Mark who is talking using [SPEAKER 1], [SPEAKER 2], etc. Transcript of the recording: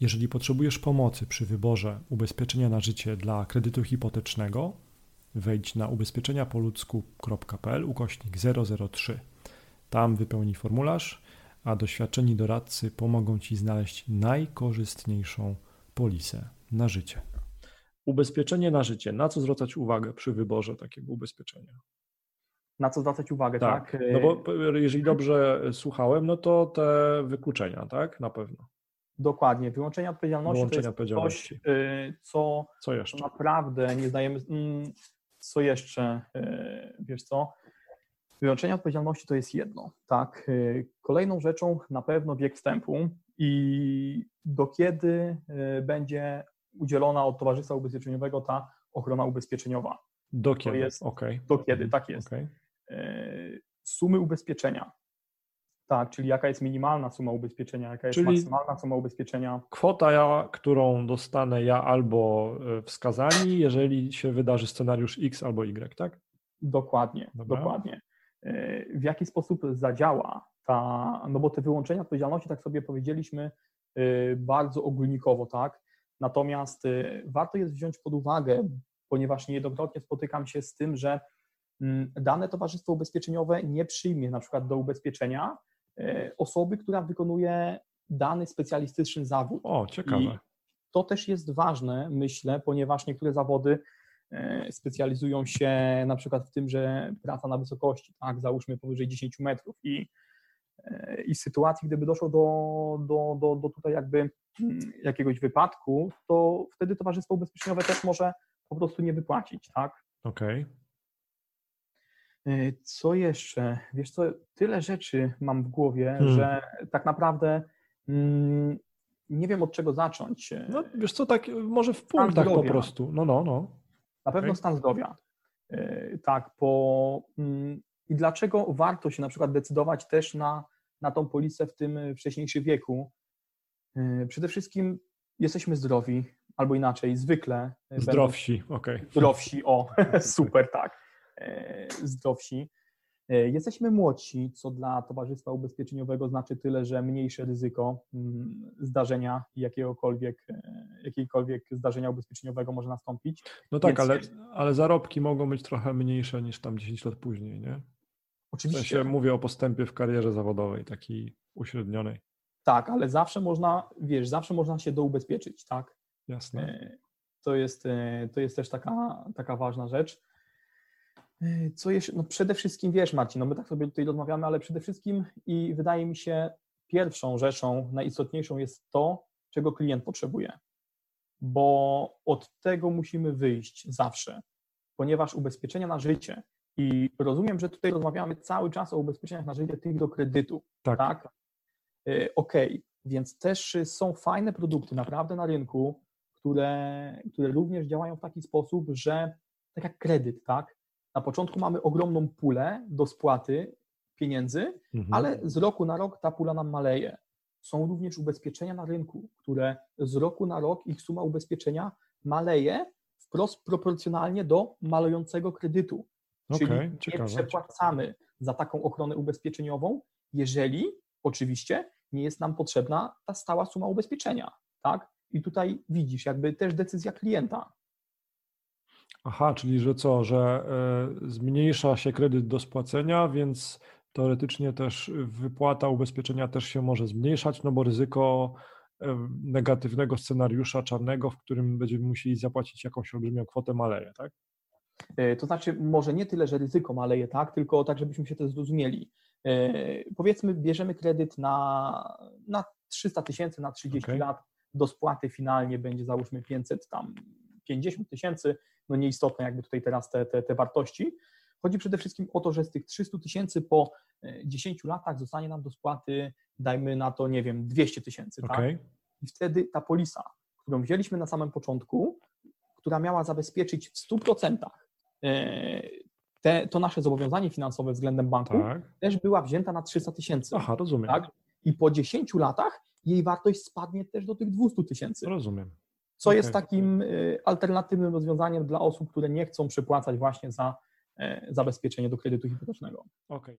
[SPEAKER 1] Jeżeli potrzebujesz pomocy przy wyborze ubezpieczenia na życie dla kredytu hipotecznego, wejdź na ubezpieczeniapoludzku.pl ukośnik 003. Tam wypełnij formularz, a doświadczeni doradcy pomogą Ci znaleźć najkorzystniejszą polisę na życie. Ubezpieczenie na życie. Na co zwracać uwagę przy wyborze takiego ubezpieczenia?
[SPEAKER 2] Na co zwracać uwagę, tak? tak?
[SPEAKER 1] No bo jeżeli dobrze słuchałem, no to te wykluczenia, tak? Na pewno.
[SPEAKER 2] Dokładnie. Wyłączenie odpowiedzialności
[SPEAKER 1] Wyłączenie
[SPEAKER 2] to
[SPEAKER 1] odpowiedzialności.
[SPEAKER 2] coś, y, co,
[SPEAKER 1] co jeszcze?
[SPEAKER 2] naprawdę nie zdajemy. Mm, co jeszcze? Y, wiesz co? Wyłączenie odpowiedzialności to jest jedno, tak? Y, kolejną rzeczą na pewno wiek wstępu i do kiedy będzie udzielona od Towarzystwa Ubezpieczeniowego ta ochrona ubezpieczeniowa.
[SPEAKER 1] Do kiedy?
[SPEAKER 2] Jest,
[SPEAKER 1] okay.
[SPEAKER 2] Do kiedy, tak jest.
[SPEAKER 1] Okay.
[SPEAKER 2] Sumy ubezpieczenia tak, czyli jaka jest minimalna suma ubezpieczenia, jaka jest czyli maksymalna suma ubezpieczenia.
[SPEAKER 1] Kwota, ja, którą dostanę ja albo e, wskazani, jeżeli się wydarzy scenariusz X albo Y, tak?
[SPEAKER 2] Dokładnie, Dobra. dokładnie. E, w jaki sposób zadziała ta, no bo te wyłączenia odpowiedzialności, tak sobie powiedzieliśmy, e, bardzo ogólnikowo, tak? Natomiast warto jest wziąć pod uwagę, ponieważ niejednokrotnie spotykam się z tym, że mm, dane towarzystwo ubezpieczeniowe nie przyjmie na przykład do ubezpieczenia osoby, która wykonuje dany specjalistyczny zawód.
[SPEAKER 1] O, ciekawe. I
[SPEAKER 2] to też jest ważne, myślę, ponieważ niektóre zawody e, specjalizują się na przykład w tym, że praca na wysokości, tak, załóżmy powyżej 10 metrów i, e, i sytuacji, gdyby doszło do, do, do, do tutaj jakby mm, jakiegoś wypadku, to wtedy Towarzystwo Ubezpieczeniowe też może po prostu nie wypłacić, tak?
[SPEAKER 1] Okej. Okay.
[SPEAKER 2] E, co jeszcze? Wiesz co, tyle rzeczy mam w głowie, hmm. że tak naprawdę mm, nie wiem od czego zacząć.
[SPEAKER 1] No wiesz co, tak może w punktach po prostu. No, no, no.
[SPEAKER 2] Na pewno okay. stan zdrowia. E, tak, po... Mm, I dlaczego warto się na przykład decydować też na, na tą polisę w tym wcześniejszym wieku? E, przede wszystkim jesteśmy zdrowi, albo inaczej, zwykle.
[SPEAKER 1] Zdrowsi, okej. Okay.
[SPEAKER 2] Zdrowsi, o, super, tak E, zdrowsi. E, jesteśmy młodsi, co dla Towarzystwa Ubezpieczeniowego znaczy tyle, że mniejsze ryzyko mm, zdarzenia jakiegokolwiek, e, jakiegokolwiek zdarzenia ubezpieczeniowego może nastąpić.
[SPEAKER 1] No tak, ale, ale zarobki mogą być trochę mniejsze niż tam 10 lat później, nie?
[SPEAKER 2] Oczywiście.
[SPEAKER 1] W sensie mówię o postępie w karierze zawodowej, takiej uśrednionej.
[SPEAKER 2] Tak, ale zawsze można, wiesz, zawsze można się doubezpieczyć, tak?
[SPEAKER 1] Jasne.
[SPEAKER 2] To jest, to jest też taka, taka ważna rzecz. Co jeszcze? No przede wszystkim wiesz, Marcin, no my tak sobie tutaj rozmawiamy, ale przede wszystkim i wydaje mi się pierwszą rzeczą, najistotniejszą jest to, czego klient potrzebuje. Bo od tego musimy wyjść zawsze, ponieważ ubezpieczenia na życie i rozumiem, że tutaj rozmawiamy cały czas o ubezpieczeniach na życie tych do kredytu.
[SPEAKER 1] Tak.
[SPEAKER 2] tak? E, okej, okay. więc też są fajne produkty naprawdę na rynku, które, które również działają w taki sposób, że tak jak kredyt, tak? Na początku mamy ogromną pulę do spłaty pieniędzy, mhm. ale z roku na rok ta pula nam maleje. Są również ubezpieczenia na rynku, które z roku na rok ich suma ubezpieczenia maleje wprost proporcjonalnie do malejącego kredytu. Okay, Czyli ciekawe. nie przepłacamy za taką ochronę ubezpieczeniową, jeżeli oczywiście nie jest nam potrzebna ta stała suma ubezpieczenia. Tak? I tutaj widzisz, jakby też decyzja klienta.
[SPEAKER 1] Aha, czyli że co, że e, zmniejsza się kredyt do spłacenia, więc teoretycznie też wypłata ubezpieczenia też się może zmniejszać, no bo ryzyko e, negatywnego scenariusza czarnego, w którym będziemy musieli zapłacić jakąś olbrzymią kwotę maleje, tak?
[SPEAKER 2] E, to znaczy, może nie tyle, że ryzyko maleje, tak, tylko tak, żebyśmy się to zrozumieli. Powiedzmy, bierzemy kredyt na, na 300 tysięcy na 30 okay. lat, do spłaty finalnie będzie załóżmy 500 tam 50 tysięcy, no nieistotne jakby tutaj teraz te, te, te wartości. Chodzi przede wszystkim o to, że z tych 300 tysięcy po 10 e, latach zostanie nam do spłaty, dajmy na to, nie wiem, 200 tysięcy. Okay. Tak? I wtedy ta polisa, którą wzięliśmy na samym początku, która miała zabezpieczyć w 100% e, te, to nasze zobowiązanie finansowe względem banku, tak. też była wzięta na 300 tysięcy.
[SPEAKER 1] Aha, rozumiem.
[SPEAKER 2] Tak? I po 10 latach jej wartość spadnie też do tych 200 tysięcy.
[SPEAKER 1] Rozumiem
[SPEAKER 2] co okay. jest takim y, alternatywnym rozwiązaniem dla osób, które nie chcą przepłacać właśnie za e, zabezpieczenie do kredytu hipotecznego.
[SPEAKER 1] Okay.